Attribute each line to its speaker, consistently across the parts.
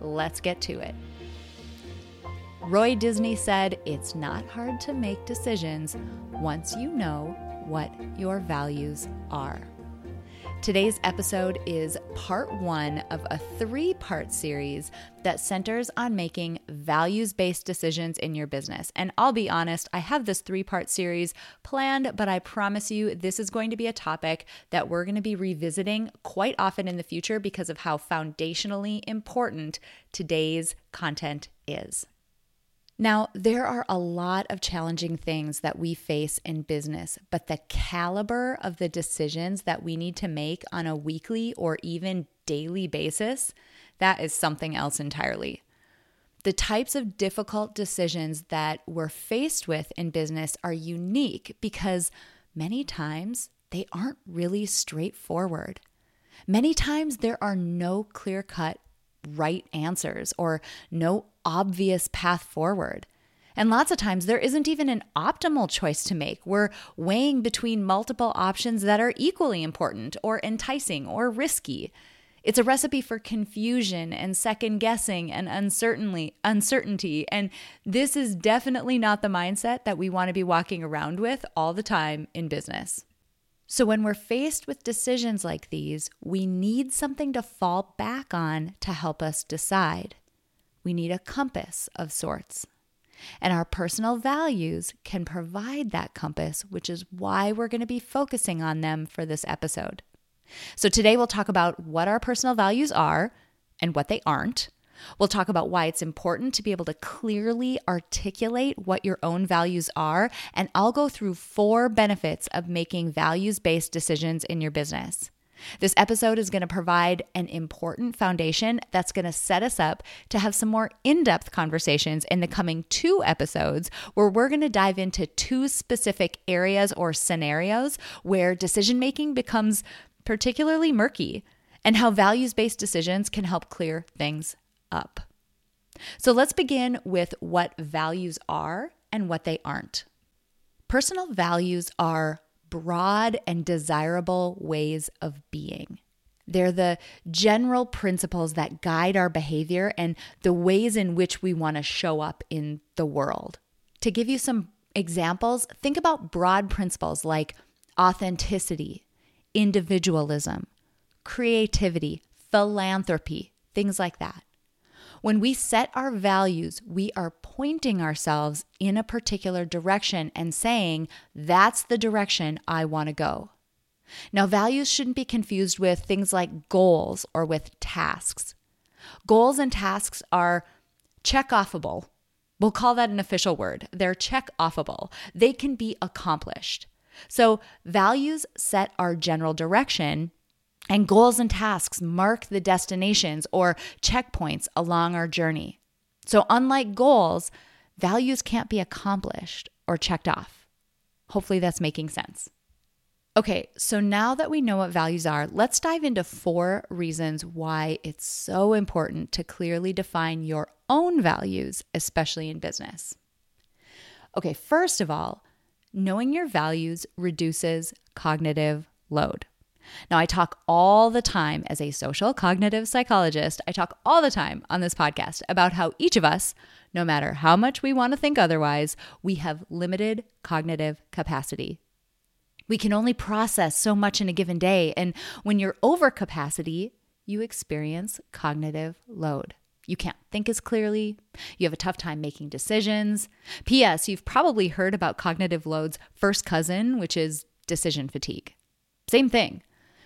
Speaker 1: Let's get to it. Roy Disney said, It's not hard to make decisions once you know what your values are. Today's episode is part one of a three part series that centers on making values based decisions in your business. And I'll be honest, I have this three part series planned, but I promise you this is going to be a topic that we're going to be revisiting quite often in the future because of how foundationally important today's content is. Now, there are a lot of challenging things that we face in business, but the caliber of the decisions that we need to make on a weekly or even daily basis, that is something else entirely. The types of difficult decisions that we're faced with in business are unique because many times they aren't really straightforward. Many times there are no clear cut right answers or no obvious path forward. And lots of times there isn't even an optimal choice to make. We're weighing between multiple options that are equally important or enticing or risky. It's a recipe for confusion and second guessing and uncertainty, uncertainty. And this is definitely not the mindset that we want to be walking around with all the time in business. So, when we're faced with decisions like these, we need something to fall back on to help us decide. We need a compass of sorts. And our personal values can provide that compass, which is why we're going to be focusing on them for this episode. So, today we'll talk about what our personal values are and what they aren't. We'll talk about why it's important to be able to clearly articulate what your own values are, and I'll go through four benefits of making values based decisions in your business. This episode is going to provide an important foundation that's going to set us up to have some more in depth conversations in the coming two episodes, where we're going to dive into two specific areas or scenarios where decision making becomes particularly murky and how values based decisions can help clear things up. So let's begin with what values are and what they aren't. Personal values are broad and desirable ways of being. They're the general principles that guide our behavior and the ways in which we want to show up in the world. To give you some examples, think about broad principles like authenticity, individualism, creativity, philanthropy, things like that. When we set our values, we are pointing ourselves in a particular direction and saying, that's the direction I want to go. Now, values shouldn't be confused with things like goals or with tasks. Goals and tasks are check offable. We'll call that an official word. They're check offable, they can be accomplished. So, values set our general direction, and goals and tasks mark the destinations or checkpoints along our journey. So, unlike goals, values can't be accomplished or checked off. Hopefully, that's making sense. Okay, so now that we know what values are, let's dive into four reasons why it's so important to clearly define your own values, especially in business. Okay, first of all, knowing your values reduces cognitive load. Now, I talk all the time as a social cognitive psychologist, I talk all the time on this podcast about how each of us, no matter how much we want to think otherwise, we have limited cognitive capacity. We can only process so much in a given day. And when you're over capacity, you experience cognitive load. You can't think as clearly. You have a tough time making decisions. P.S., you've probably heard about cognitive load's first cousin, which is decision fatigue. Same thing.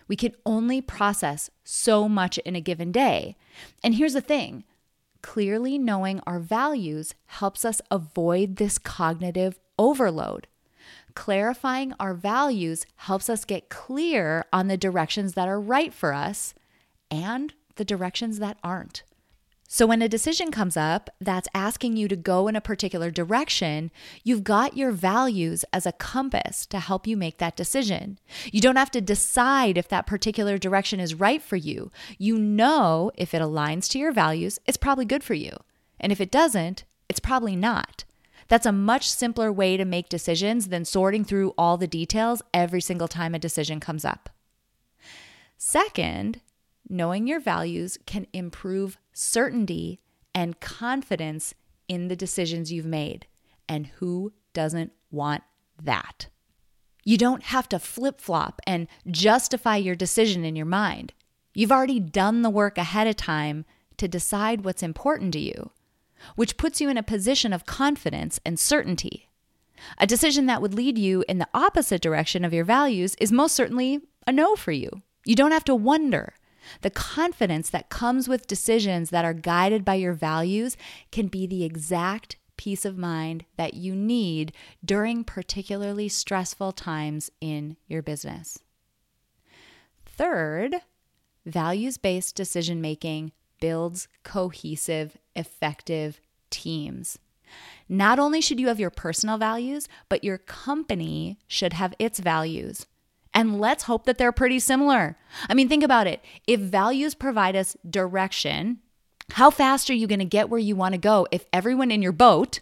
Speaker 1: We can only process so much in a given day. And here's the thing clearly knowing our values helps us avoid this cognitive overload. Clarifying our values helps us get clear on the directions that are right for us and the directions that aren't. So, when a decision comes up that's asking you to go in a particular direction, you've got your values as a compass to help you make that decision. You don't have to decide if that particular direction is right for you. You know if it aligns to your values, it's probably good for you. And if it doesn't, it's probably not. That's a much simpler way to make decisions than sorting through all the details every single time a decision comes up. Second, knowing your values can improve certainty and confidence in the decisions you've made. And who doesn't want that? You don't have to flip flop and justify your decision in your mind. You've already done the work ahead of time to decide what's important to you, which puts you in a position of confidence and certainty. A decision that would lead you in the opposite direction of your values is most certainly a no for you. You don't have to wonder. The confidence that comes with decisions that are guided by your values can be the exact peace of mind that you need during particularly stressful times in your business. Third, values based decision making builds cohesive, effective teams. Not only should you have your personal values, but your company should have its values. And let's hope that they're pretty similar. I mean, think about it. If values provide us direction, how fast are you going to get where you want to go if everyone in your boat,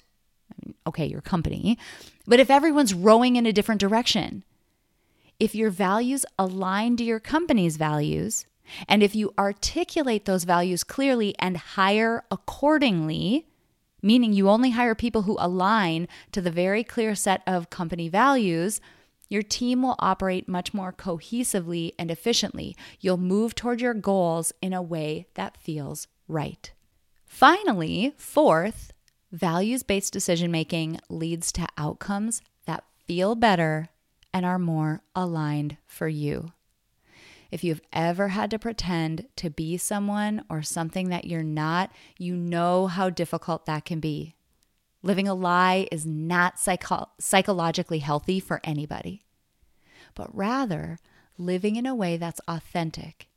Speaker 1: okay, your company, but if everyone's rowing in a different direction? If your values align to your company's values, and if you articulate those values clearly and hire accordingly, meaning you only hire people who align to the very clear set of company values, your team will operate much more cohesively and efficiently. You'll move toward your goals in a way that feels right. Finally, fourth, values based decision making leads to outcomes that feel better and are more aligned for you. If you've ever had to pretend to be someone or something that you're not, you know how difficult that can be. Living a lie is not psycho- psychologically healthy for anybody, but rather living in a way that's authentic,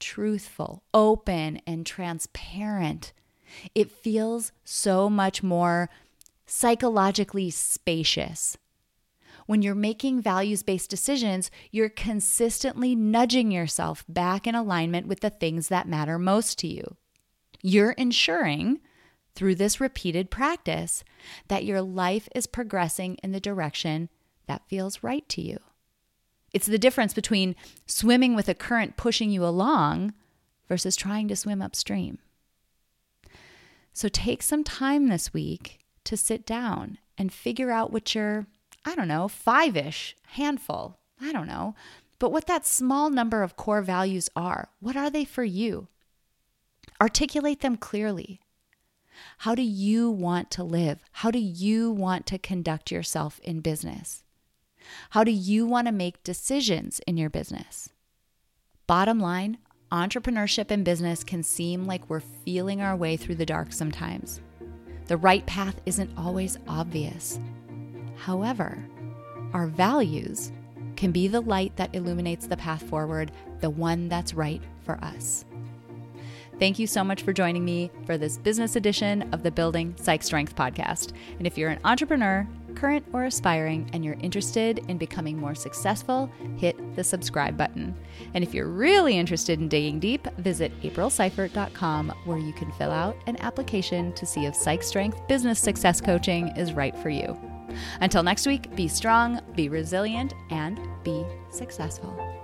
Speaker 1: truthful, open, and transparent. It feels so much more psychologically spacious. When you're making values based decisions, you're consistently nudging yourself back in alignment with the things that matter most to you. You're ensuring through this repeated practice that your life is progressing in the direction that feels right to you. It's the difference between swimming with a current pushing you along versus trying to swim upstream. So take some time this week to sit down and figure out what your, I don't know, five ish handful, I don't know, but what that small number of core values are. What are they for you? Articulate them clearly. How do you want to live? How do you want to conduct yourself in business? How do you want to make decisions in your business? Bottom line, entrepreneurship and business can seem like we're feeling our way through the dark sometimes. The right path isn't always obvious. However, our values can be the light that illuminates the path forward, the one that's right for us. Thank you so much for joining me for this business edition of the Building Psych Strength podcast. And if you're an entrepreneur, current or aspiring, and you're interested in becoming more successful, hit the subscribe button. And if you're really interested in digging deep, visit aprilseifert.com where you can fill out an application to see if Psych Strength Business Success Coaching is right for you. Until next week, be strong, be resilient, and be successful.